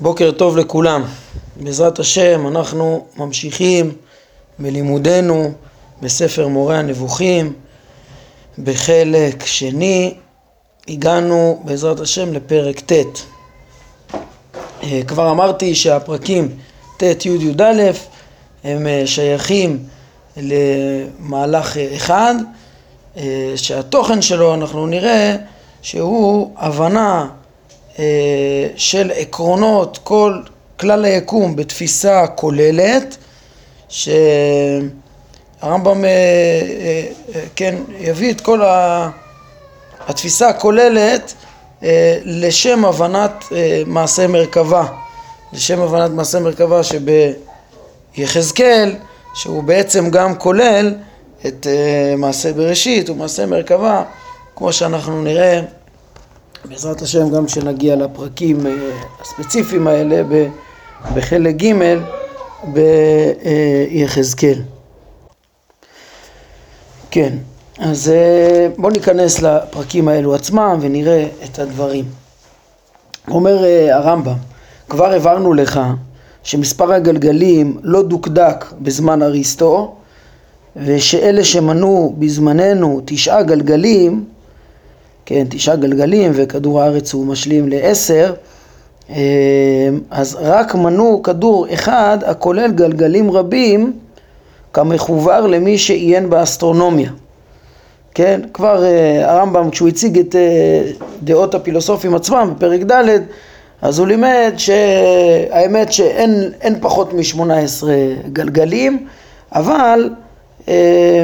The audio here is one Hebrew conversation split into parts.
בוקר טוב לכולם. בעזרת השם אנחנו ממשיכים בלימודנו בספר מורה הנבוכים בחלק שני. הגענו בעזרת השם לפרק ט'. אה, כבר אמרתי שהפרקים ט', י', י"א הם אה, שייכים למהלך אחד אה, שהתוכן שלו אנחנו נראה שהוא הבנה של עקרונות כל כלל היקום בתפיסה כוללת שהרמב"ם אה, אה, כן יביא את כל התפיסה הכוללת לשם הבנת מעשה מרכבה. לשם הבנת מעשה מרכבה שביחזקאל שהוא בעצם גם כולל את מעשה בראשית ומעשה מרכבה כמו שאנחנו נראה בעזרת השם גם כשנגיע לפרקים אה, הספציפיים האלה בחלק ג' ביחזקאל. כן, אז אה, בואו ניכנס לפרקים האלו עצמם ונראה את הדברים. אומר אה, הרמב"ם, כבר הבהרנו לך שמספר הגלגלים לא דוקדק בזמן אריסטו ושאלה שמנו בזמננו תשעה גלגלים כן, תשעה גלגלים וכדור הארץ הוא משלים לעשר, אה, אז רק מנו כדור אחד הכולל גלגלים רבים כמחובר למי שעיין באסטרונומיה. כן, כבר אה, הרמב"ם כשהוא הציג את אה, דעות הפילוסופים עצמם בפרק ד' אז הוא לימד שהאמת שאין פחות מ-18 גלגלים אבל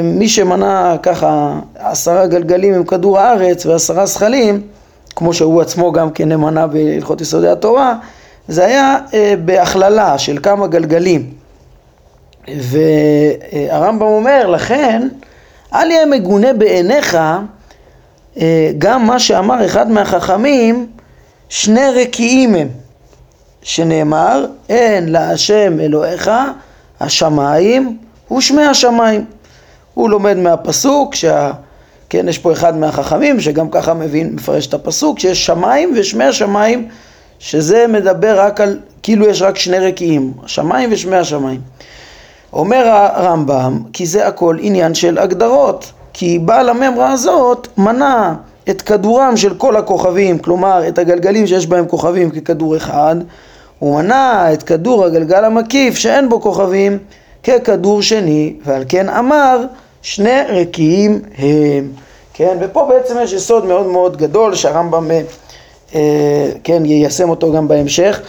מי שמנה ככה עשרה גלגלים עם כדור הארץ ועשרה זכלים, כמו שהוא עצמו גם כן נמנה בהלכות יסודי התורה, זה היה אה, בהכללה של כמה גלגלים. והרמב"ם אומר, לכן, אל יהיה מגונה בעיניך אה, גם מה שאמר אחד מהחכמים, שני רקיעים הם, שנאמר, אין להשם אלוהיך השמיים ושמי השמיים. הוא לומד מהפסוק, שה... כן, יש פה אחד מהחכמים שגם ככה מבין, מפרש את הפסוק, שיש שמיים ושמי השמיים, שזה מדבר רק על, כאילו יש רק שני רקיעים, השמיים ושמי השמיים. אומר הרמב"ם, כי זה הכל עניין של הגדרות, כי בעל הממרה הזאת מנה את כדורם של כל הכוכבים, כלומר את הגלגלים שיש בהם כוכבים ככדור אחד, הוא מנה את כדור הגלגל המקיף שאין בו כוכבים ככדור שני, ועל כן אמר שני רקיעים הם. כן, ופה בעצם יש יסוד מאוד מאוד גדול שהרמב"ם, אה, כן, יישם אותו גם בהמשך,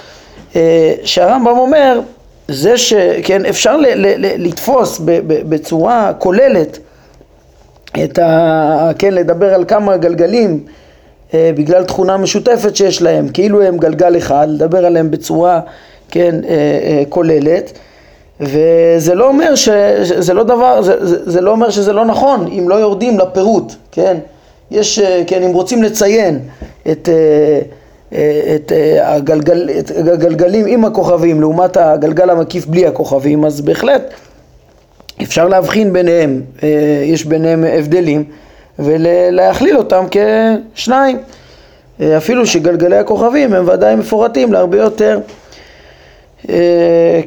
אה, שהרמב"ם אומר, זה שכן, אפשר ל, ל, ל, לתפוס ב, ב, בצורה כוללת את ה... כן, לדבר על כמה גלגלים אה, בגלל תכונה משותפת שיש להם, כאילו הם גלגל אחד, לדבר עליהם בצורה, כן, אה, אה, כוללת. וזה לא אומר ש... זה לא דבר, זה, זה, זה לא אומר שזה לא נכון אם לא יורדים לפירוט, כן? יש, כן, אם רוצים לציין את, אה, אה, את, אה, הגלגל, את הגלגלים עם הכוכבים לעומת הגלגל המקיף בלי הכוכבים, אז בהחלט אפשר להבחין ביניהם, יש ביניהם הבדלים ולהכליל אותם כשניים, אפילו שגלגלי הכוכבים הם ודאי מפורטים להרבה יותר אה,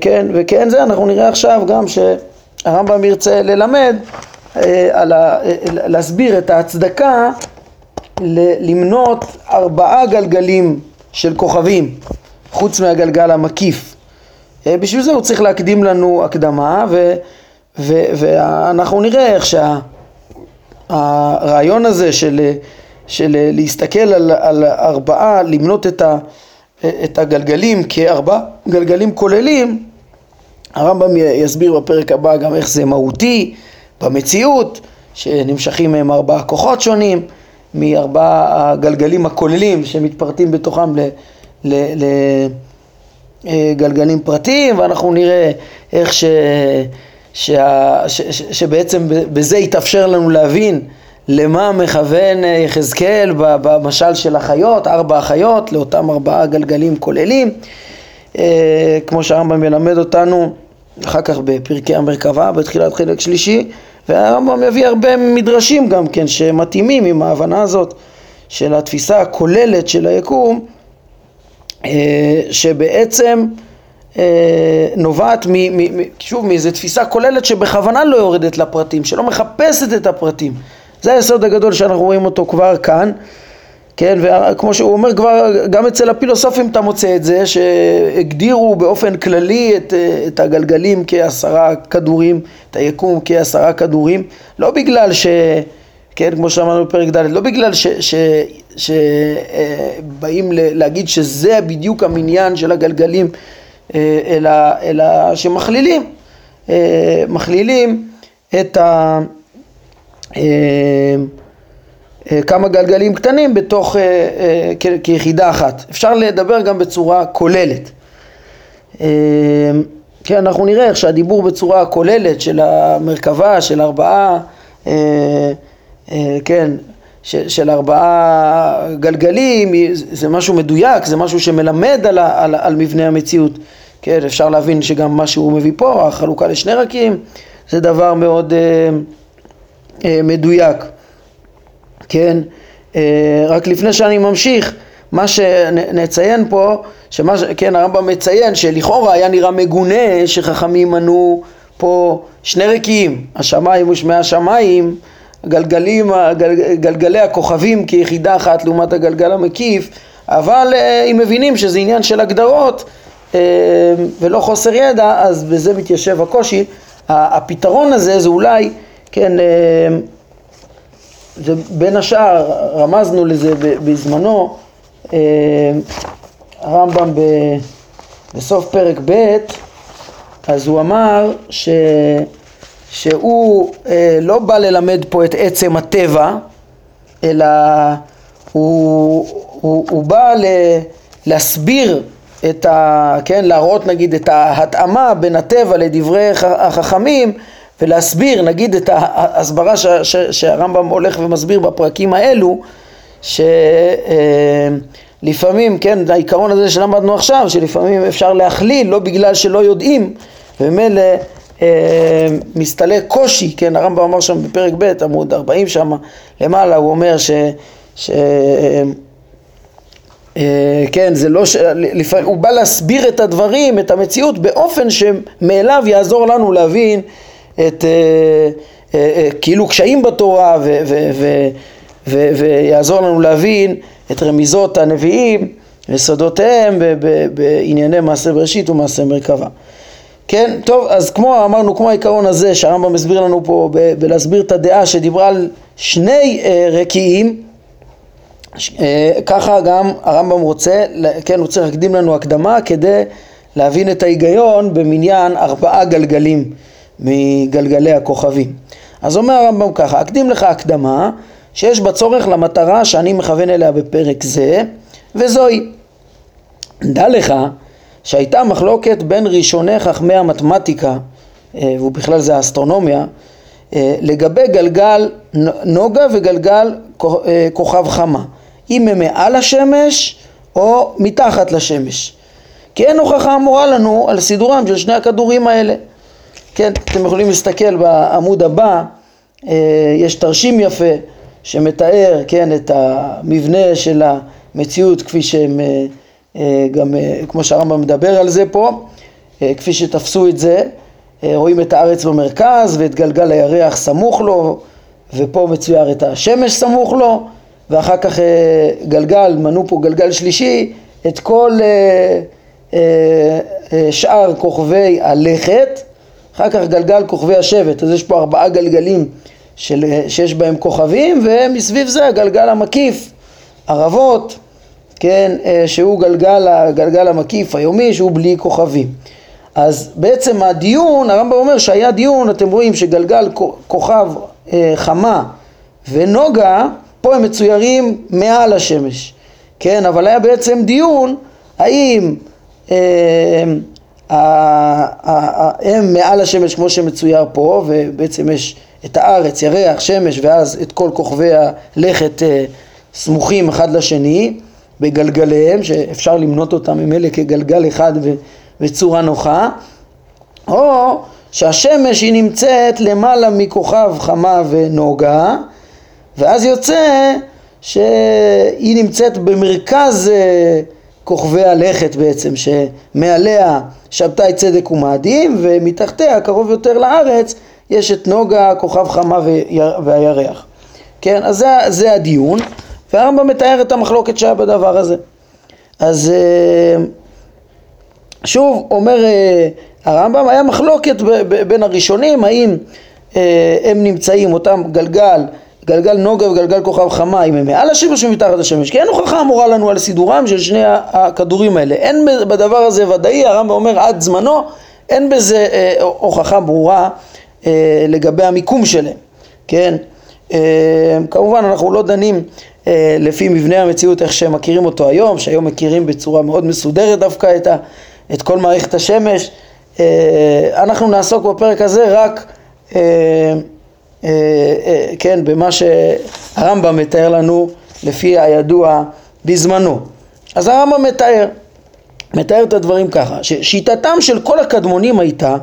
כן, וכן זה אנחנו נראה עכשיו גם שהרמב"ם ירצה ללמד, אה, על ה, אה, להסביר את ההצדקה למנות ארבעה גלגלים של כוכבים חוץ מהגלגל המקיף. בשביל זה הוא צריך להקדים לנו הקדמה ו, ו, ואנחנו נראה איך שהרעיון שה, הזה של, של להסתכל על, על ארבעה, למנות את ה... את הגלגלים כארבע גלגלים כוללים, הרמב"ם יסביר בפרק הבא גם איך זה מהותי במציאות, שנמשכים מהם ארבעה כוחות שונים, מארבעה הגלגלים הכוללים שמתפרטים בתוכם לגלגלים פרטיים, ואנחנו נראה איך ש... שה, ש, ש, שבעצם בזה יתאפשר לנו להבין למה מכוון אה, יחזקאל במשל של החיות, ארבע החיות, לאותם ארבעה גלגלים כוללים, אה, כמו שהרמב"ם מלמד אותנו אחר כך בפרקי המרכבה, בתחילת חלק שלישי, והרמב"ם מביא הרבה מדרשים גם כן שמתאימים עם ההבנה הזאת של התפיסה הכוללת של היקום שבעצם נובעת מ, מ, שוב מאיזו תפיסה כוללת שבכוונה לא יורדת לפרטים, שלא מחפשת את הפרטים. זה היסוד הגדול שאנחנו רואים אותו כבר כאן, כן, וכמו שהוא אומר כבר, גם אצל הפילוסופים אתה מוצא את זה, שהגדירו באופן כללי את, את הגלגלים כעשרה כדורים, את היקום כעשרה כדורים, לא בגלל ש... כן, כמו שאמרנו בפרק ד', לא בגלל שבאים להגיד שזה בדיוק המניין של הגלגלים, אה, אלא, אלא שמכלילים, אה, מכלילים את ה... אה, כמה גלגלים קטנים בתוך, כיחידה אחת. אפשר לדבר גם בצורה כוללת. כן, אנחנו נראה איך שהדיבור בצורה כוללת של המרכבה, של ארבעה, כן, של ארבעה גלגלים, זה משהו מדויק, זה משהו שמלמד על, על, על מבנה המציאות. כן, אפשר להבין שגם מה שהוא מביא פה, החלוקה לשני רקים, זה דבר מאוד אה, אה, מדויק. כן, אה, רק לפני שאני ממשיך, מה שנציין פה, שמה, כן, הרמב"ם מציין שלכאורה היה נראה מגונה שחכמים מנו פה שני רקיעים, השמיים ושמי השמיים, גלגלים, גל, גלגלי הכוכבים כיחידה אחת לעומת הגלגל המקיף, אבל אה, אם מבינים שזה עניין של הגדרות, אה, ולא חוסר ידע, אז בזה מתיישב הקושי. הפתרון הזה זה אולי, כן, אה, זה בין השאר, רמזנו לזה בזמנו, אה, הרמב"ם בסוף פרק ב', אז הוא אמר ש, שהוא לא בא ללמד פה את עצם הטבע, אלא הוא, הוא, הוא בא ל, להסביר את ה... כן, להראות נגיד את ההתאמה בין הטבע לדברי החכמים ולהסביר נגיד את ההסברה ש, ש, שהרמב"ם הולך ומסביר בפרקים האלו שלפעמים, אה, כן, העיקרון הזה שלמדנו עכשיו, שלפעמים אפשר להכליל לא בגלל שלא יודעים וממילא אה, מסתלק קושי, כן, הרמב"ם אמר שם בפרק ב' עמוד 40 שם למעלה, הוא אומר ש... ש אה, כן, זה לא ש... הוא בא להסביר את הדברים, את המציאות, באופן שמאליו יעזור לנו להבין את אה, אה, כאילו קשיים בתורה ויעזור לנו להבין את רמיזות הנביאים וסודותיהם בענייני מעשה בראשית ומעשה מרכבה. כן, טוב, אז כמו אמרנו, כמו העיקרון הזה שהרמב"ם מסביר לנו פה בלהסביר את הדעה שדיברה על שני רקיעים אה, ככה גם הרמב"ם רוצה, כן, הוא צריך להקדים לנו הקדמה כדי להבין את ההיגיון במניין ארבעה גלגלים מגלגלי הכוכבים. אז אומר הרמב"ם ככה, אקדים לך הקדמה שיש בה צורך למטרה שאני מכוון אליה בפרק זה, וזוהי. דע לך שהייתה מחלוקת בין ראשוני חכמי המתמטיקה, אה, ובכלל זה האסטרונומיה, אה, לגבי גלגל נוגה וגלגל כוכב חמה. אם הם מעל השמש או מתחת לשמש. כי אין הוכחה אמורה לנו על סידורם של שני הכדורים האלה. כן, אתם יכולים להסתכל בעמוד הבא, אה, יש תרשים יפה שמתאר, כן, את המבנה של המציאות כפי שהם, אה, אה, גם כמו שהרמב"ם מדבר על זה פה, כפי שתפסו את זה, רואים את הארץ במרכז ואת גלגל הירח סמוך לו, ופה מצויר את השמש סמוך לו, ואחר כך גלגל, מנו פה גלגל שלישי, את כל שאר כוכבי הלכת, אחר כך גלגל כוכבי השבט, אז יש פה ארבעה גלגלים של, שיש בהם כוכבים, ומסביב זה הגלגל המקיף, ערבות, כן, שהוא גלגל, הגלגל המקיף היומי, שהוא בלי כוכבים. אז בעצם הדיון, הרמב"ם אומר שהיה דיון, אתם רואים שגלגל כוכב חמה ונוגה פה הם מצוירים מעל השמש, כן, אבל היה בעצם דיון האם אה, הם מעל השמש כמו שמצויר פה, ובעצם יש את הארץ, ירח, שמש, ואז את כל כוכבי הלכת אה, סמוכים אחד לשני בגלגליהם, שאפשר למנות אותם ממילא כגלגל אחד בצורה נוחה, או שהשמש היא נמצאת למעלה מכוכב חמה ונוגה, ואז יוצא שהיא נמצאת במרכז אה, כוכבי הלכת בעצם, שמעליה שבתאי צדק ומאדים, ומתחתיה, קרוב יותר לארץ, יש את נוגה, כוכב חמה והירח. כן, אז זה, זה הדיון, והרמב"ם מתאר את המחלוקת שהיה בדבר הזה. אז אה, שוב, אומר אה, הרמב"ם, היה מחלוקת בין הראשונים, האם אה, הם נמצאים, אותם גלגל, גלגל נוגה וגלגל כוכב חמה, אם הם מעל השמש או מתחת השמש, כי אין הוכחה אמורה לנו על סידורם של שני הכדורים האלה. אין בדבר הזה ודאי, הרמב"ם אומר עד זמנו, אין בזה אה, הוכחה ברורה אה, לגבי המיקום שלהם, כן? אה, כמובן אנחנו לא דנים אה, לפי מבנה המציאות איך שהם מכירים אותו היום, שהיום מכירים בצורה מאוד מסודרת דווקא את, ה, את כל מערכת השמש. אה, אנחנו נעסוק בפרק הזה רק אה, כן, במה שהרמב"ם מתאר לנו לפי הידוע בזמנו. אז הרמב"ם מתאר, מתאר את הדברים ככה, ששיטתם של כל הקדמונים הייתה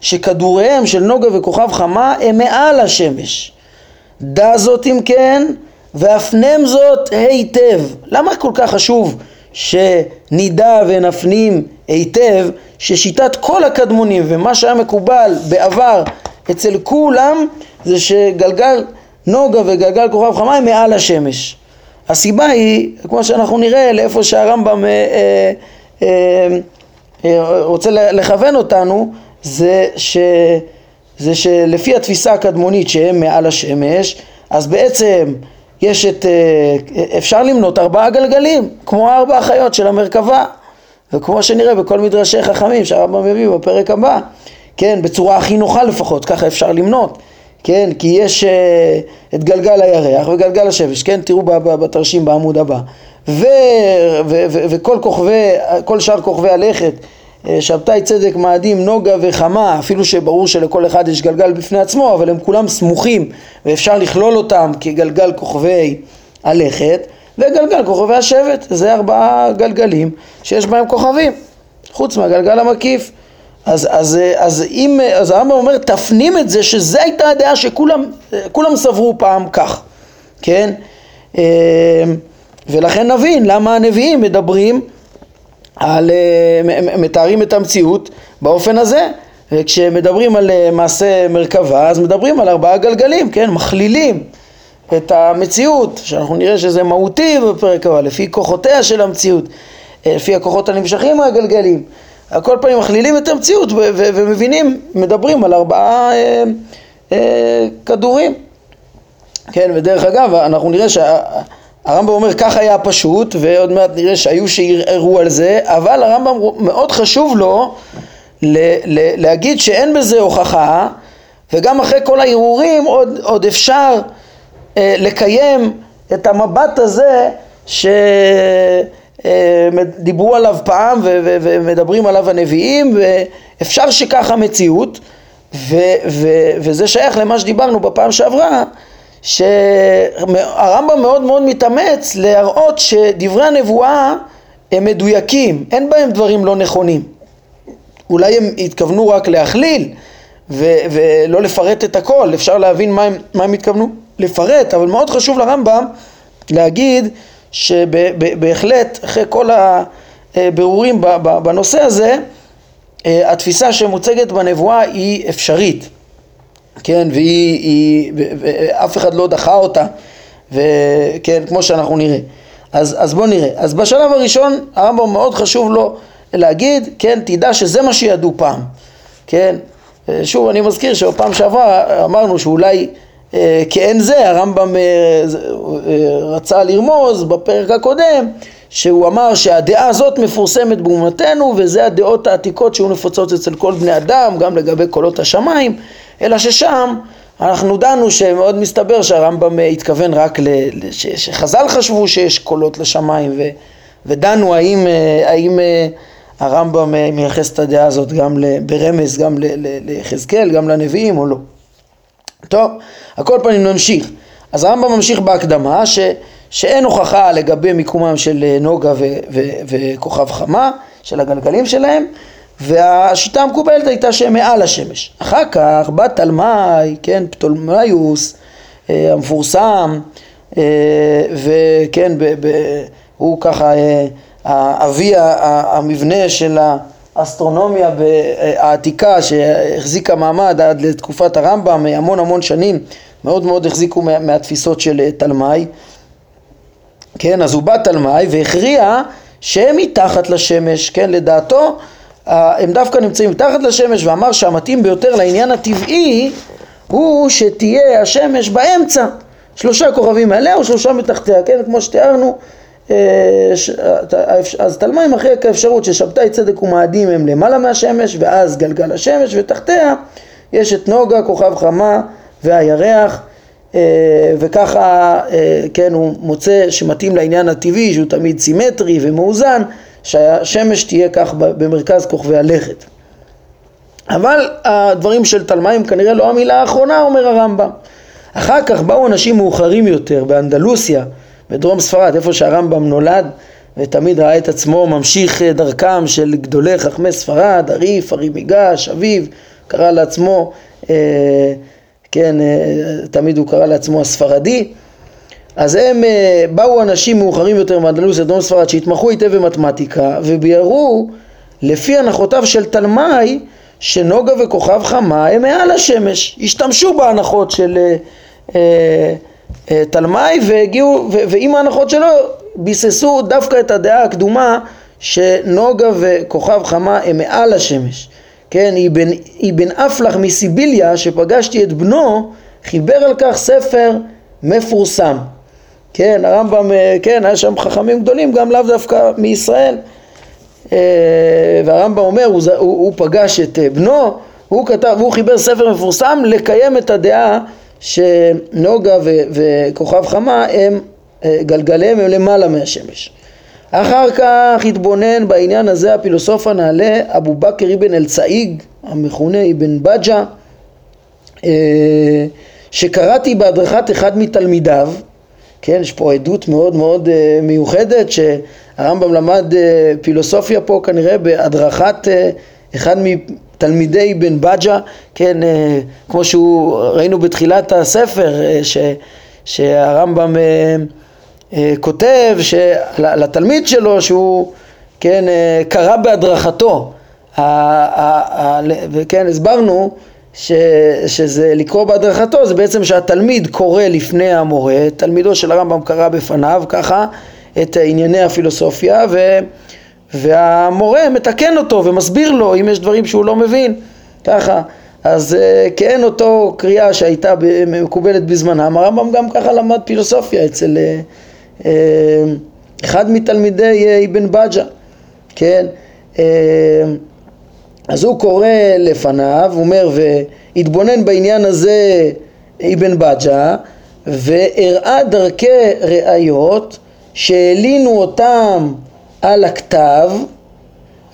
שכדוריהם של נוגה וכוכב חמה הם מעל השמש. דע זאת אם כן, והפנם זאת היטב. למה כל כך חשוב שנדע ונפנים היטב ששיטת כל הקדמונים ומה שהיה מקובל בעבר אצל כולם זה שגלגל נוגה וגלגל כוכב חמה הם מעל השמש. הסיבה היא, כמו שאנחנו נראה, לאיפה שהרמב"ם אה, אה, אה, אה, רוצה לכוון אותנו, זה, ש, זה שלפי התפיסה הקדמונית שהם מעל השמש, אז בעצם יש את, אה, אפשר למנות ארבעה גלגלים, כמו ארבע החיות של המרכבה, וכמו שנראה בכל מדרשי חכמים שהרמב"ם מביא בפרק הבא, כן, בצורה הכי נוחה לפחות, ככה אפשר למנות, כן, כי יש uh, את גלגל הירח וגלגל השמש, כן, תראו בתרשים בעמוד הבא, ו, ו, ו, וכל כוכבי, כל שאר כוכבי הלכת, אה, שבתאי צדק, מאדים, נוגה וחמה, אפילו שברור שלכל אחד יש גלגל בפני עצמו, אבל הם כולם סמוכים ואפשר לכלול אותם כגלגל כוכבי הלכת, וגלגל כוכבי השבט, זה ארבעה גלגלים שיש בהם כוכבים, חוץ מהגלגל המקיף. אז, אז, אז אם, אז הרמב"ם אומר, תפנים את זה שזו הייתה הדעה שכולם סברו פעם כך, כן? אמ, ולכן נבין למה הנביאים מדברים על, אה, מתארים את המציאות באופן הזה. וכשמדברים על אה, מעשה מרכבה, אז מדברים על ארבעה גלגלים, כן? מכלילים את המציאות, שאנחנו נראה שזה מהותי בפרק הבא, לפי כוחותיה של המציאות, אה, לפי הכוחות הנמשכים מהגלגלים. על כל פנים מכלילים את המציאות ומבינים, מדברים על ארבעה אה, אה, כדורים. כן, ודרך אגב, אנחנו נראה שהרמב"ם אומר כך היה פשוט, ועוד מעט נראה שהיו שערערו על זה, אבל הרמב"ם מאוד חשוב לו ל- ל- להגיד שאין בזה הוכחה, וגם אחרי כל הערעורים עוד, עוד אפשר אה, לקיים את המבט הזה ש... אה, דיברו עליו פעם ומדברים עליו הנביאים ואפשר שככה מציאות וזה שייך למה שדיברנו בפעם שעברה שהרמב"ם מאוד מאוד מתאמץ להראות שדברי הנבואה הם מדויקים, אין בהם דברים לא נכונים. אולי הם התכוונו רק להכליל ו- ולא לפרט את הכל, אפשר להבין מה הם, מה הם התכוונו? לפרט, אבל מאוד חשוב לרמב"ם להגיד שבהחלט אחרי כל הבירורים בנושא הזה אה, התפיסה שמוצגת בנבואה היא אפשרית. כן והיא היא, ואף אחד לא דחה אותה וכן כמו שאנחנו נראה. אז, אז בואו נראה. אז בשלב הראשון הרמב"ם מאוד חשוב לו להגיד כן תדע שזה מה שידעו פעם. כן? אה, שוב אני מזכיר שבפעם שעברה אמרנו שאולי אה, כאין זה, הרמב"ם אה, אה, רצה לרמוז בפרק הקודם שהוא אמר שהדעה הזאת מפורסמת באומתנו וזה הדעות העתיקות שהיו נפוצות אצל כל בני אדם גם לגבי קולות השמיים אלא ששם אנחנו דנו שמאוד מסתבר שהרמב"ם התכוון רק ל... שחז"ל חשבו שיש קולות לשמיים ו... ודנו האם, האם הרמב"ם מייחס את הדעה הזאת גם ברמז גם ליחזקאל גם לנביאים או לא. טוב, על כל פנים נמשיך. אז הרמב"ם ממשיך בהקדמה ש, שאין הוכחה לגבי מיקומם של אה, נוגה ו, ו, וכוכב חמה, של הגלגלים שלהם, והשיטה המקובלת הייתה שהם מעל השמש. אחר כך בא תלמי, כן, פטולמיוס אה, המפורסם, אה, וכן, ב, ב, הוא ככה אבי המבנה של האסטרונומיה העתיקה שהחזיקה מעמד עד לתקופת הרמב"ם המון המון שנים מאוד מאוד החזיקו מהתפיסות של תלמי. כן אז הוא בא תלמי והכריע שהם מתחת לשמש. כן לדעתו הם דווקא נמצאים מתחת לשמש ואמר שהמתאים ביותר לעניין הטבעי הוא שתהיה השמש באמצע. שלושה כוכבים מעליה או שלושה מתחתיה, כן, כמו שתיארנו אה, אז תלמי מכריע כאפשרות ששבתאי צדק ומאדים הם למעלה מהשמש ואז גלגל השמש ותחתיה יש את נוגה, כוכב חמה והירח אה, וככה אה, כן הוא מוצא שמתאים לעניין הטבעי שהוא תמיד סימטרי ומאוזן שהשמש תהיה כך במרכז כוכבי הלכת. אבל הדברים של תלמי הם כנראה לא המילה האחרונה אומר הרמב"ם. אחר כך באו אנשים מאוחרים יותר באנדלוסיה בדרום ספרד איפה שהרמב"ם נולד ותמיד ראה את עצמו ממשיך דרכם של גדולי חכמי ספרד, הריף, הרימיגש, אביו, קרא לעצמו, אה, כן, אה, תמיד הוא קרא לעצמו הספרדי. אז הם, אה, באו אנשים מאוחרים יותר מאנדלוסיה, דרום ספרד, שהתמחו היטב במתמטיקה וביארו לפי הנחותיו של תלמי שנוגה וכוכב חמה הם מעל השמש, השתמשו בהנחות של אה, אה, אה, תלמי והגיעו, ועם ההנחות שלו ביססו דווקא את הדעה הקדומה שנוגה וכוכב חמה הם מעל השמש. כן, אבן, אפלח מסיביליה שפגשתי את בנו חיבר על כך ספר מפורסם. כן, הרמב"ם, כן, היה שם חכמים גדולים גם לאו דווקא מישראל. והרמב"ם אומר, הוא, הוא, הוא פגש את בנו, הוא כתב, הוא חיבר ספר מפורסם לקיים את הדעה שנוגה ו- וכוכב חמה הם אה, גלגליהם הם למעלה מהשמש. אחר כך התבונן בעניין הזה הפילוסוף הנעלה אבו בכר אבן אל-צאיג המכונה אבן בג'ה אה, שקראתי בהדרכת אחד מתלמידיו כן, יש פה עדות מאוד מאוד אה, מיוחדת שהרמב"ם למד פילוסופיה פה כנראה בהדרכת אחד תלמידי בן בג'ה, כן, אה, כמו שהוא, ראינו בתחילת הספר, אה, ש, שהרמב"ם אה, כותב לתלמיד שלו שהוא, כן, קרא בהדרכתו, וכן, הסברנו ש, שזה לקרוא בהדרכתו זה בעצם שהתלמיד קורא לפני המורה, תלמידו של הרמב"ם קרא בפניו ככה את ענייני הפילוסופיה ו... והמורה מתקן אותו ומסביר לו אם יש דברים שהוא לא מבין, ככה. אז כאין אותו קריאה שהייתה מקובלת בזמנם, הרמב"ם גם ככה למד פילוסופיה אצל אה, אה, אחד מתלמידי אבן בג'ה, כן? אז הוא קורא לפניו, הוא אומר, והתבונן בעניין הזה אבן בג'ה, והראה דרכי ראיות שהלינו אותם על הכתב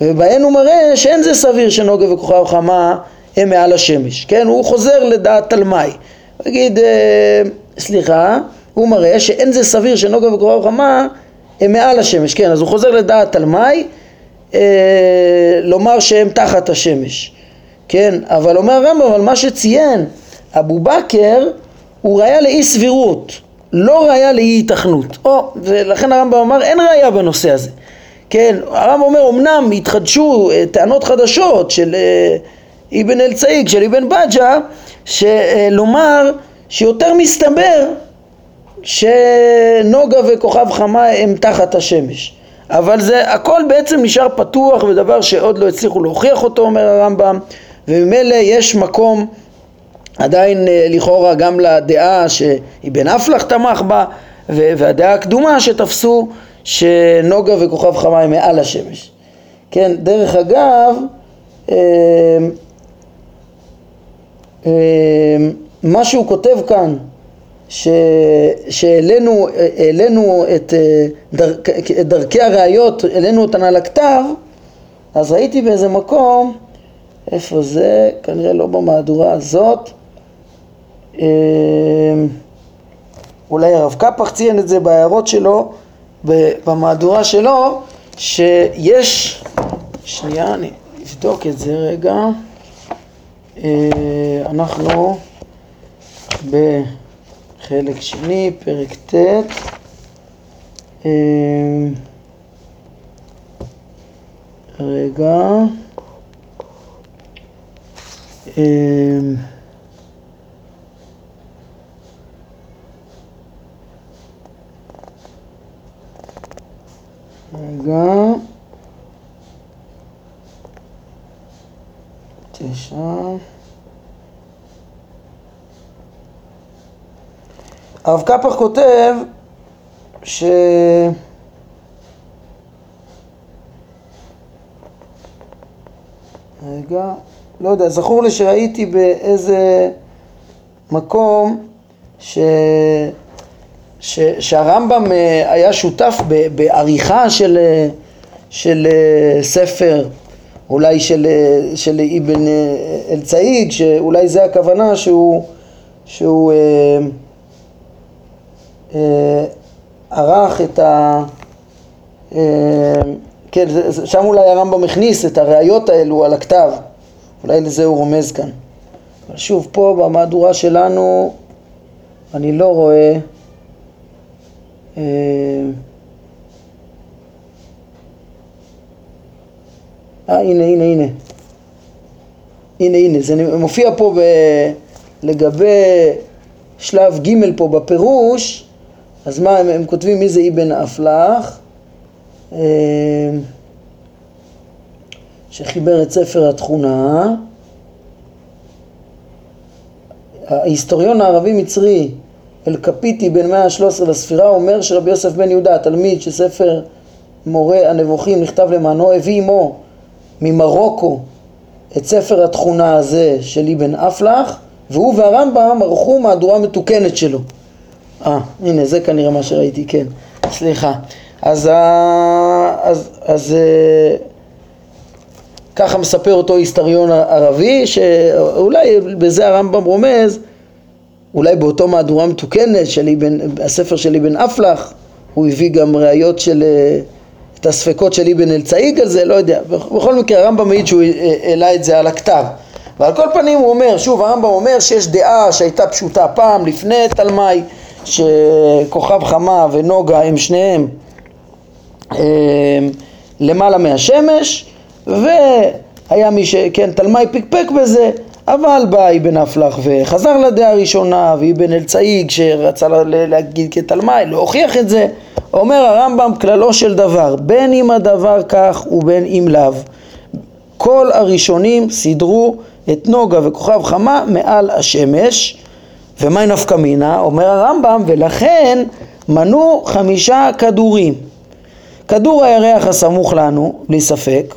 ובהן הוא מראה שאין זה סביר שנוגה וכוכב חמה הם מעל השמש, כן? הוא חוזר לדעת תלמי, הוא יגיד, אה, סליחה, הוא מראה שאין זה סביר שנוגה וכוכב חמה הם מעל השמש, כן? אז הוא חוזר לדעת תלמי, אה, לומר שהם תחת השמש, כן? אבל אומר הרמב"ם, אבל מה שציין אבו בכר הוא ראיה לאי סבירות, לא ראיה לאי התכנות, או, ולכן הרמב"ם אמר אין ראיה בנושא הזה כן, הרב אומר אמנם התחדשו אה, טענות חדשות של אה, אבן אל-צאיג, של אבן בג'ה, שלומר שיותר מסתבר שנוגה וכוכב חמה הם תחת השמש. אבל זה הכל בעצם נשאר פתוח ודבר שעוד לא הצליחו להוכיח אותו אומר הרמב"ם וממילא יש מקום עדיין אה, לכאורה גם לדעה שאבן אפלח תמך בה והדעה הקדומה שתפסו שנוגה וכוכב חמה הם מעל השמש. כן, דרך אגב, אה, אה, מה שהוא כותב כאן, שהעלינו את, אה, את דרכי הראיות, העלינו אותן על הכתב, אז ראיתי באיזה מקום, איפה זה? כנראה לא במהדורה הזאת. אולי הרב קפח ציין את זה בהערות שלו, במהדורה שלו שיש, שנייה אני אבדוק את זה רגע, אה, אנחנו בחלק שני, פרק ט', אה, רגע. רגע. תשע. הרב קפח כותב ש... רגע, לא יודע, זכור לי שראיתי באיזה מקום ש... ש... שהרמב"ם אה, היה שותף בעריכה של, אה, של אה, ספר, אולי של, של אבן אל-צעיד, שאולי זה הכוונה שהוא, שהוא אה, אה, ערך את ה... אה, כן, שם אולי הרמב"ם הכניס את הראיות האלו על הכתב, אולי לזה הוא רומז כאן. אבל שוב, פה במהדורה שלנו אני לא רואה אה, אה, הנה, הנה, הנה. הנה, הנה, זה מופיע פה ב... לגבי שלב ג' פה בפירוש, אז מה, הם, הם כותבים מי זה אבן אפלח, אה, שחיבר את ספר התכונה. ההיסטוריון הערבי-מצרי אלקפיטי בן מאה ה-13 לספירה אומר שרבי יוסף בן יהודה, התלמיד שספר מורה הנבוכים נכתב למענו, הביא עמו ממרוקו את ספר התכונה הזה של אבן אפלח והוא והרמב"ם ערכו מהדורה מתוקנת שלו. אה, הנה זה כנראה מה שראיתי, כן, סליחה. אז, אה, אז, אז אה, ככה מספר אותו היסטריון ערבי, שאולי בזה הרמב"ם רומז, אולי באותו מהדורה מתוקנת של אבן, הספר של אבן אפלח, הוא הביא גם ראיות של, אה, את הספקות של אבן אל-צעיג על זה, לא יודע. בכל מקרה הרמב"ם מעיד שהוא העלה את זה על הכתב. ועל כל פנים הוא אומר, שוב הרמב"ם אומר שיש דעה שהייתה פשוטה פעם לפני תלמי, שכוכב חמה ונוגה הם שניהם אה, למעלה מהשמש, והיה מי שכן תלמי פקפק בזה, אבל בא אבן אפלח וחזר לדעה הראשונה, ואבן אל-צעיג שרצה להגיד כתלמי, לא את זה. אומר הרמב"ם כללו של דבר, בין אם הדבר כך ובין אם לאו. כל הראשונים סידרו את נוגה וכוכב חמה מעל השמש, ומאי נפקא מינה? אומר הרמב"ם, ולכן מנו חמישה כדורים. כדור הירח הסמוך לנו, בלי ספק,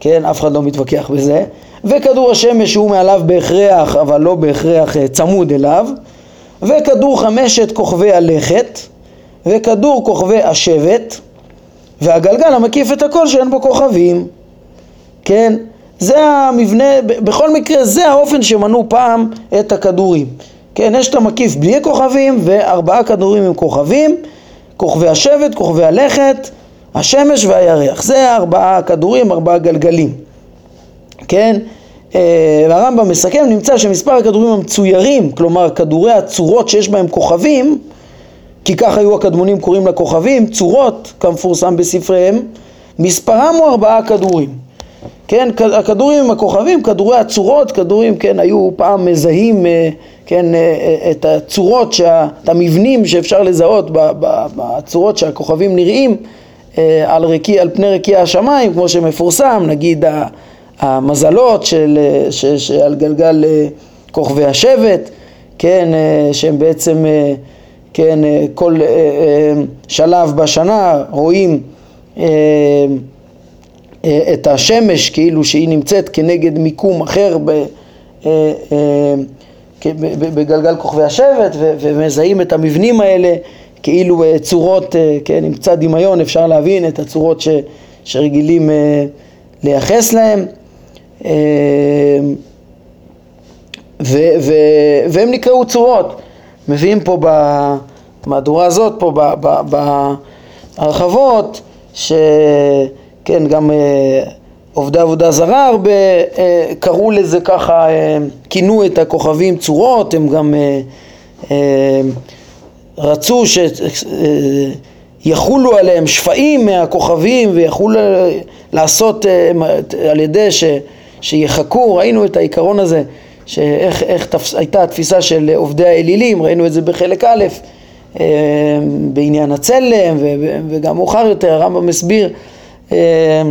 כן, אף אחד לא מתווכח בזה, וכדור השמש שהוא מעליו בהכרח, אבל לא בהכרח אה, צמוד אליו, וכדור חמשת כוכבי הלכת, וכדור כוכבי השבט, והגלגל המקיף את הכל שאין בו כוכבים, כן? זה המבנה, בכל מקרה זה האופן שמנו פעם את הכדורים. כן, יש את המקיף בלי כוכבים וארבעה כדורים עם כוכבים, כוכבי השבט, כוכבי הלכת, השמש והירח. זה ארבעה כדורים, ארבעה גלגלים. כן? אה, והרמב"ם מסכם, נמצא שמספר הכדורים המצוירים, כלומר כדורי הצורות שיש בהם כוכבים, כי כך היו הקדמונים קוראים לכוכבים, צורות, כמפורסם בספריהם, מספרם הוא ארבעה כדורים. כן, הכדורים עם הכוכבים, כדורי הצורות, כדורים, כן, היו פעם מזהים, אה, כן, אה, את הצורות, שה, את המבנים שאפשר לזהות בצורות שהכוכבים נראים על, רקיע, על פני רקיע השמיים, כמו שמפורסם, נגיד המזלות של, ש, שעל גלגל כוכבי השבט, כן, שהם בעצם, כן, כל שלב בשנה רואים אה, את השמש כאילו שהיא נמצאת כנגד מיקום אחר ב, אה, אה, בגלגל כוכבי השבט ומזהים את המבנים האלה כאילו צורות, כן, עם קצת דמיון אפשר להבין את הצורות ש, שרגילים לייחס להם ו, ו, והם נקראו צורות, מביאים פה במהדורה הזאת, פה בהרחבות, ש... כן, גם אה, עובדי עבודה זרה הרבה אה, קראו לזה ככה, אה, כינו את הכוכבים צורות, הם גם רצו יחולו עליהם שפעים מהכוכבים ויכולו לעשות על ידי ש, שיחכו, ראינו את העיקרון הזה שאיך איך תפס, הייתה התפיסה של עובדי האלילים, ראינו את זה בחלק א', אה, בעניין הצלם וגם מאוחר יותר הרמב"ם מסביר אה,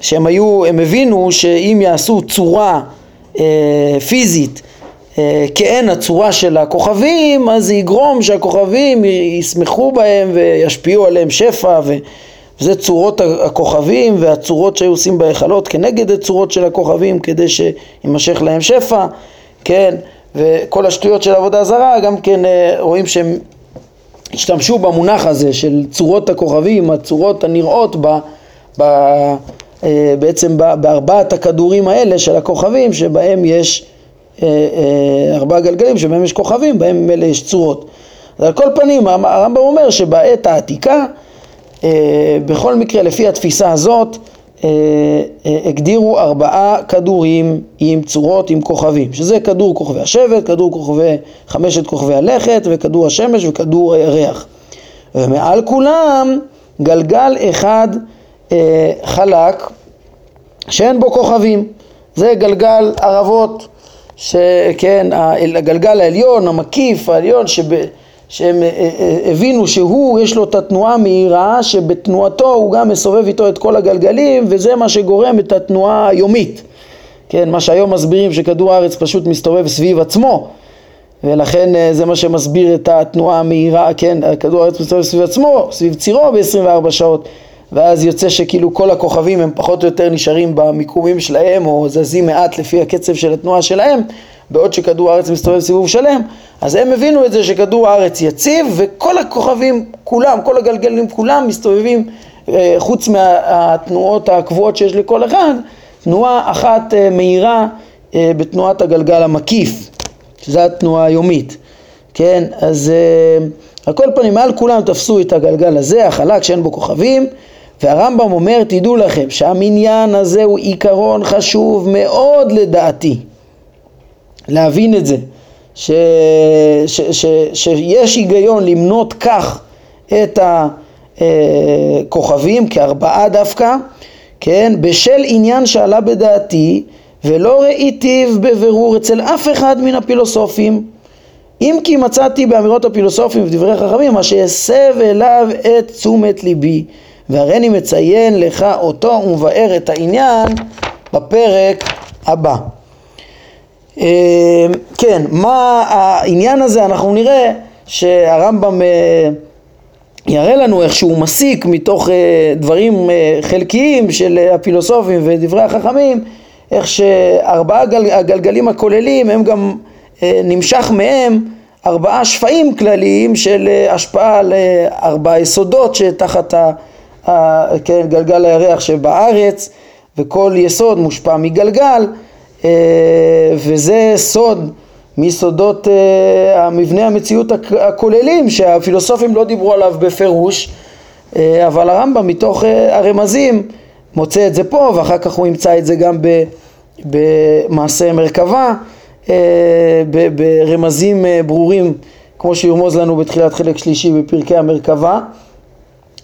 שהם היו, הם הבינו שאם יעשו צורה אה, פיזית כעין הצורה של הכוכבים, אז זה יגרום שהכוכבים ישמחו בהם וישפיעו עליהם שפע וזה צורות הכוכבים והצורות שהיו עושים בהיכלות כנגד הצורות של הכוכבים כדי שימשך להם שפע כן, וכל השטויות של עבודה זרה, גם כן אה, רואים שהם השתמשו במונח הזה של צורות הכוכבים, הצורות הנראות ב, ב, אה, בעצם בארבעת הכדורים האלה של הכוכבים, שבהם יש אה, ארבעה גלגלים, שבהם יש כוכבים, בהם אלה יש צורות. אז על כל פנים, הרמב"ם אומר שבעת העתיקה, בכל מקרה, לפי התפיסה הזאת, אה, אה, הגדירו ארבעה כדורים עם צורות עם כוכבים, שזה כדור כוכבי השבט, כדור כוכבי חמשת כוכבי הלכת וכדור השמש וכדור הירח. ומעל כולם גלגל אחד אה, חלק שאין בו כוכבים, זה גלגל ערבות, שכן, הגלגל העליון, המקיף העליון, שב... שהם אה, אה, הבינו שהוא, יש לו את התנועה המהירה, שבתנועתו הוא גם מסובב איתו את כל הגלגלים, וזה מה שגורם את התנועה היומית. כן, מה שהיום מסבירים שכדור הארץ פשוט מסתובב סביב עצמו, ולכן אה, זה מה שמסביר את התנועה המהירה, כן, כדור הארץ מסתובב סביב עצמו, סביב צירו ב-24 שעות, ואז יוצא שכאילו כל הכוכבים הם פחות או יותר נשארים במיקומים שלהם, או זזים מעט לפי הקצב של התנועה שלהם, בעוד שכדור הארץ מסתובב סיבוב שלם, אז הם הבינו את זה שכדור הארץ יציב וכל הכוכבים כולם, כל הגלגלים כולם מסתובבים אה, חוץ מהתנועות הקבועות שיש לכל אחד, תנועה אחת אה, מהירה אה, בתנועת הגלגל המקיף, שזו התנועה היומית, כן, אז על כל פנים מעל כולם תפסו את הגלגל הזה, החלק שאין בו כוכבים והרמב"ם אומר תדעו לכם שהמניין הזה הוא עיקרון חשוב מאוד לדעתי. להבין את זה, ש, ש, ש, שיש היגיון למנות כך את הכוכבים כארבעה דווקא, כן, בשל עניין שעלה בדעתי ולא ראיתיו בבירור אצל אף אחד מן הפילוסופים. אם כי מצאתי באמירות הפילוסופים ודברי חכמים מה שהסב אליו את תשומת ליבי והריני מציין לך אותו ומבאר את העניין בפרק הבא. אה, כן, מה העניין הזה, אנחנו נראה שהרמב"ם אה, יראה לנו איך שהוא מסיק מתוך אה, דברים חלקיים של הפילוסופים ודברי החכמים, איך שארבעה הגלגלים הכוללים הם גם נמשך מהם ארבעה שפעים כלליים של השפעה על ארבעה יסודות שתחת ה, כן, גלגל הירח שבארץ וכל יסוד מושפע מגלגל אה, וזה סוד מיסודות אה, המבנה המציאות הכוללים שהפילוסופים לא דיברו עליו בפירוש אה, אבל הרמב"ם מתוך הרמזים מוצא את זה פה ואחר כך הוא ימצא את זה גם במעשה מרכבה ברמזים ברורים כמו שירמוז לנו בתחילת חלק שלישי בפרקי המרכבה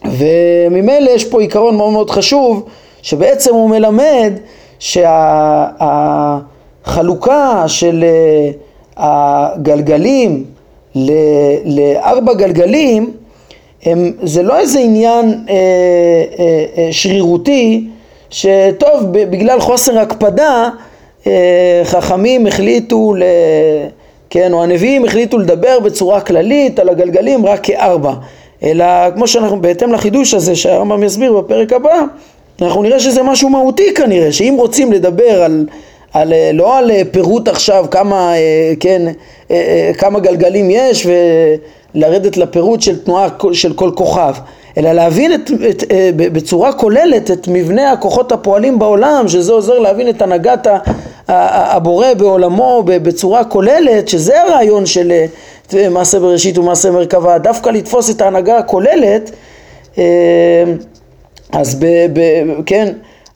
וממילא יש פה עיקרון מאוד מאוד חשוב שבעצם הוא מלמד שהחלוקה של אה, הגלגלים לארבע גלגלים הם, זה לא איזה עניין אה, אה, אה, שרירותי שטוב בגלל חוסר הקפדה אה, חכמים החליטו, ל, כן, או הנביאים החליטו לדבר בצורה כללית על הגלגלים רק כארבע אלא כמו שאנחנו בהתאם לחידוש הזה שהרמב"ם יסביר בפרק הבא אנחנו נראה שזה משהו מהותי כנראה, שאם רוצים לדבר על, על לא על פירוט עכשיו כמה, אה, כן, אה, אה, כמה גלגלים יש ולרדת לפירוט של תנועה של כל כוכב, אלא להבין את, את, בצורה כוללת את מבנה הכוחות הפועלים בעולם, שזה עוזר להבין את הנהגת הבורא בעולמו בצורה כוללת, שזה הרעיון של מעשה בראשית ומעשה מרכבה, דווקא לתפוס את ההנהגה הכוללת אז ב, ב, כן,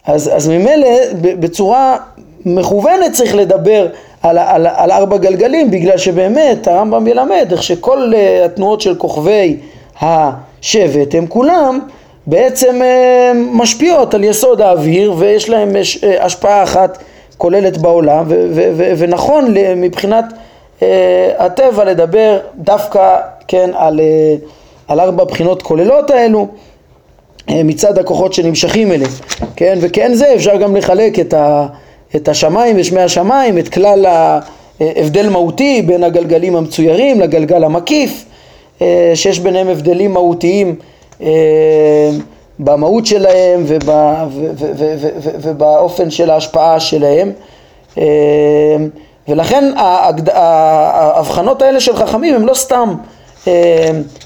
אז, אז ממילא בצורה מכוונת צריך לדבר על, על, על ארבע גלגלים בגלל שבאמת הרמב"ם ילמד איך שכל uh, התנועות של כוכבי שבט, הם כולם בעצם אה, משפיעות על יסוד האוויר ויש להם אה, השפעה אחת כוללת בעולם ונכון מבחינת הטבע לדבר דווקא כן על, על ארבע בחינות כוללות האלו מצד הכוחות שנמשכים אליהם, כן, וכן זה אפשר גם לחלק את, ה, את השמיים ושמי השמיים, את כלל ההבדל מהותי בין הגלגלים המצוירים לגלגל המקיף, שיש ביניהם הבדלים מהותיים במהות שלהם ובאופן של ההשפעה שלהם. ולכן ההבחנות האלה של חכמים הם לא סתם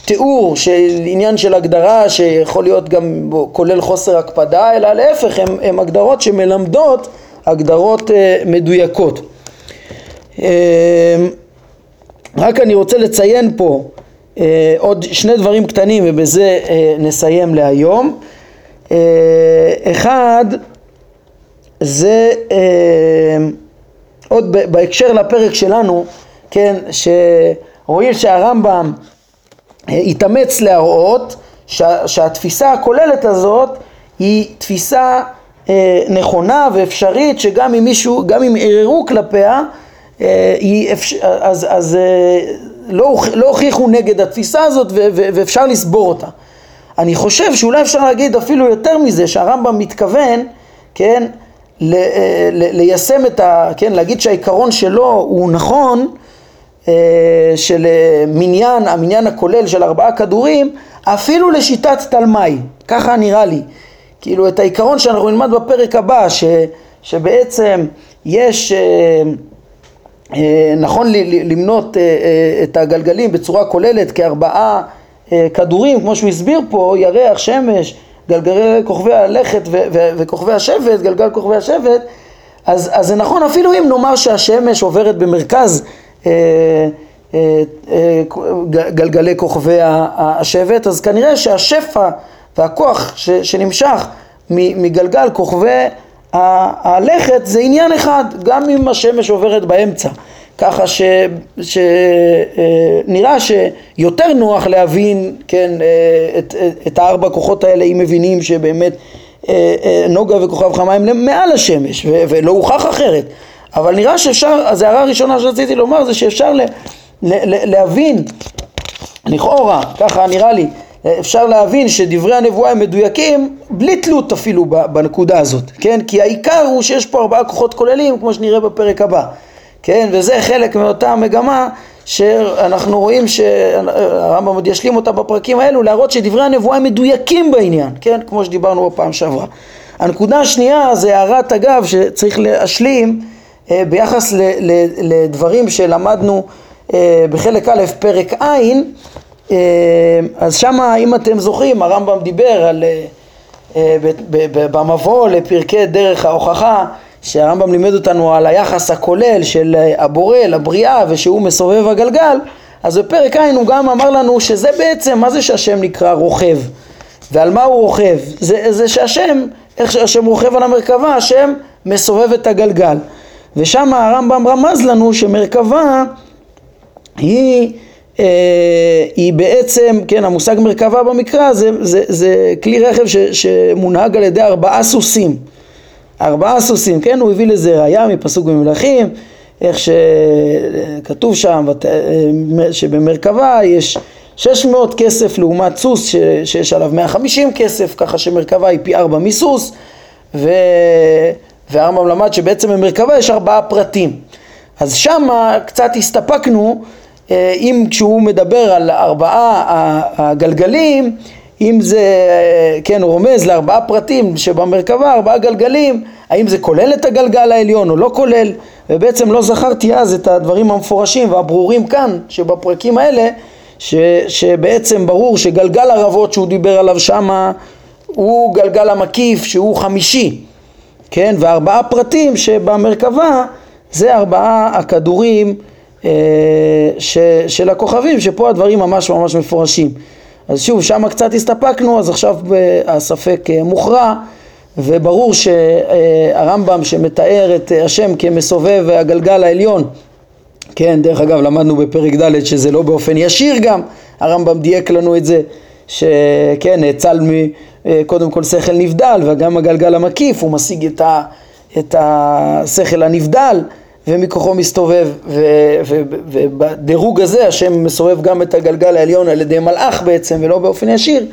תיאור של עניין של הגדרה שיכול להיות גם כולל חוסר הקפדה אלא להפך הם, הם הגדרות שמלמדות הגדרות מדויקות. רק אני רוצה לציין פה אה, עוד שני דברים קטנים ובזה אה, נסיים להיום. אה, אחד זה עוד בהקשר לפרק שלנו, כן, שרואים שהרמב"ם התאמץ להראות שה, שהתפיסה הכוללת הזאת היא תפיסה נכונה ואפשרית שגם אם מישהו, גם אם ערערו כלפיה, היא אפשר, אז, אז לא, לא הוכיחו נגד התפיסה הזאת ו, ו, ואפשר לסבור אותה. אני חושב שאולי אפשר להגיד אפילו יותר מזה, שהרמב"ם מתכוון, כן, ל, אה, ל, ליישם את ה... כן, להגיד שהעיקרון שלו הוא נכון, אה, של אה, מניין, המניין הכולל של ארבעה כדורים, אפילו לשיטת תלמי, ככה נראה לי. כאילו את העיקרון שאנחנו נלמד בפרק הבא, ש, שבעצם יש... אה, נכון למנות אה, אה, את הגלגלים בצורה כוללת כארבעה כדורים, כמו שהוא הסביר פה, ירח, שמש, גלגלי כוכבי הלכת וכוכבי השבט, גלגל כוכבי השבט, אז, אז זה נכון אפילו אם נאמר שהשמש עוברת במרכז גלגלי כוכבי השבט, אז כנראה שהשפע והכוח ש, שנמשך מגלגל כוכבי הלכת זה עניין אחד, גם אם השמש עוברת באמצע. ככה שנראה אה, שיותר נוח להבין, כן, אה, את, את הארבע כוחות האלה אם מבינים שבאמת אה, נוגה וכוכב חמה הם מעל השמש ולא הוכח אחרת. אבל נראה שאפשר, אז ההערה הראשונה שרציתי לומר זה שאפשר ל, ל, להבין, לכאורה, ככה נראה לי, אפשר להבין שדברי הנבואה הם מדויקים בלי תלות אפילו בנקודה הזאת, כן? כי העיקר הוא שיש פה ארבעה כוחות כוללים כמו שנראה בפרק הבא, כן? וזה חלק מאותה מגמה שאנחנו רואים שהרמב"ם עוד ישלים אותה בפרקים האלו להראות שדברי הנבואה הם מדויקים בעניין, כן? כמו שדיברנו בפעם שעברה. הנקודה השנייה זה הערת אגב שצריך להשלים אה, ביחס לדברים שלמדנו אה, בחלק א' פרק ע' אז שמה אם אתם זוכרים הרמב"ם דיבר על אה, אה, במבוא לפרקי דרך ההוכחה שהרמב"ם לימד אותנו על היחס הכולל של הבורא לבריאה ושהוא מסובב הגלגל אז בפרק ע' הוא גם אמר לנו שזה בעצם מה זה שהשם נקרא רוכב? ועל מה הוא רוכב? זה, זה שהשם איך שהשם רוכב על המרכבה השם מסובב את הגלגל. ושם הרמב"ם רמז לנו שמרכבה היא אה, היא בעצם, כן, המושג מרכבה במקרא זה, זה, זה כלי רכב ש, שמונהג על ידי ארבעה סוסים. ארבעה סוסים, כן, הוא הביא לזה ראייה מפסוק במלכים, איך שכתוב שם אה, שבמרכבה יש 600 כסף לעומת סוס ש, שיש עליו 150 כסף, ככה שמרכבה היא פי ארבע מסוס, ו... והרמב"ם למד שבעצם במרכבה יש ארבעה פרטים. אז שמה קצת הסתפקנו אה, אם כשהוא מדבר על ארבעה הגלגלים, אם זה, אה, כן, הוא רומז לארבעה פרטים שבמרכבה, ארבעה גלגלים, האם זה כולל את הגלגל העליון או לא כולל, ובעצם לא זכרתי אז את הדברים המפורשים והברורים כאן, שבפרקים האלה, ש, שבעצם ברור שגלגל ערבות שהוא דיבר עליו שמה, הוא גלגל המקיף שהוא חמישי, כן, וארבעה פרטים שבמרכבה זה ארבעה הכדורים אה, ש, של הכוכבים, שפה הדברים ממש ממש מפורשים. אז שוב, שם קצת הסתפקנו, אז עכשיו הספק אה, מוכרע, וברור שהרמב"ם שמתאר את השם כמסובב הגלגל העליון, כן, דרך אגב למדנו בפרק ד' שזה לא באופן ישיר גם, הרמב"ם דייק לנו את זה, שכן, נאצל קודם כל שכל נבדל וגם הגלגל המקיף הוא משיג את, ה, את השכל הנבדל ומכוחו מסתובב ובדירוג הזה השם מסובב גם את הגלגל העליון על ידי מלאך בעצם ולא באופן ישיר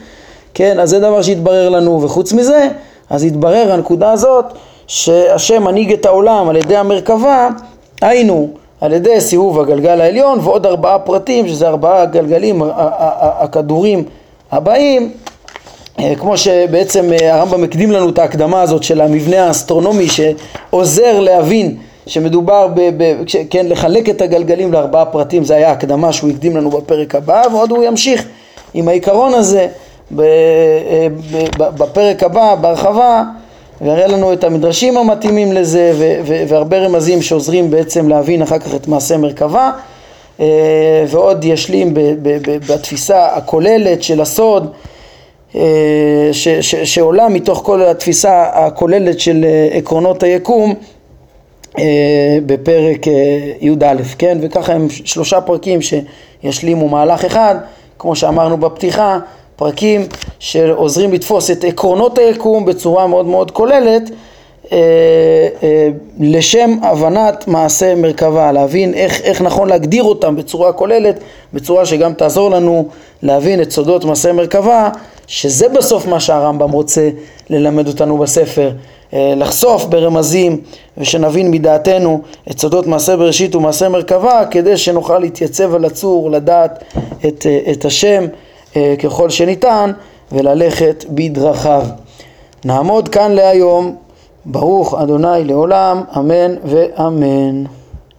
כן, אז זה דבר שהתברר לנו וחוץ מזה אז התברר הנקודה הזאת שהשם מנהיג את העולם על ידי המרכבה היינו על ידי סיבוב הגלגל העליון ועוד ארבעה פרטים שזה ארבעה גלגלים הכדורים הבאים אה, כמו שבעצם אה, הרמב"ם הקדים לנו את ההקדמה הזאת של המבנה האסטרונומי שעוזר להבין שמדובר, ב, ב, כן, לחלק את הגלגלים לארבעה פרטים, זה היה הקדמה שהוא הקדים לנו בפרק הבא, ועוד הוא ימשיך עם העיקרון הזה ב, אה, ב, ב, בפרק הבא, בהרחבה, ויראה לנו את המדרשים המתאימים לזה, ו, ו, והרבה רמזים שעוזרים בעצם להבין אחר כך את מעשה מרכבה, ועוד ישלים ב, ב, ב, בתפיסה הכוללת של הסוד, ש, ש, שעולה מתוך כל התפיסה הכוללת של עקרונות היקום אה, בפרק אה, י"א, כן? וככה הם שלושה פרקים שישלימו מהלך אחד, כמו שאמרנו בפתיחה, פרקים שעוזרים לתפוס את עקרונות היקום בצורה מאוד מאוד כוללת אה, לשם הבנת מעשה מרכבה, להבין איך, איך נכון להגדיר אותם בצורה כוללת, בצורה שגם תעזור לנו להבין את סודות מעשה מרכבה, שזה בסוף מה שהרמב"ם רוצה ללמד אותנו בספר. אה, לחשוף ברמזים ושנבין מדעתנו את סודות מעשה בראשית ומעשה מרכבה כדי שנוכל להתייצב על הצור, לדעת את, אה, את השם אה, ככל שניתן וללכת בדרכיו. נעמוד כאן להיום, ברוך אדוני לעולם, אמן ואמן.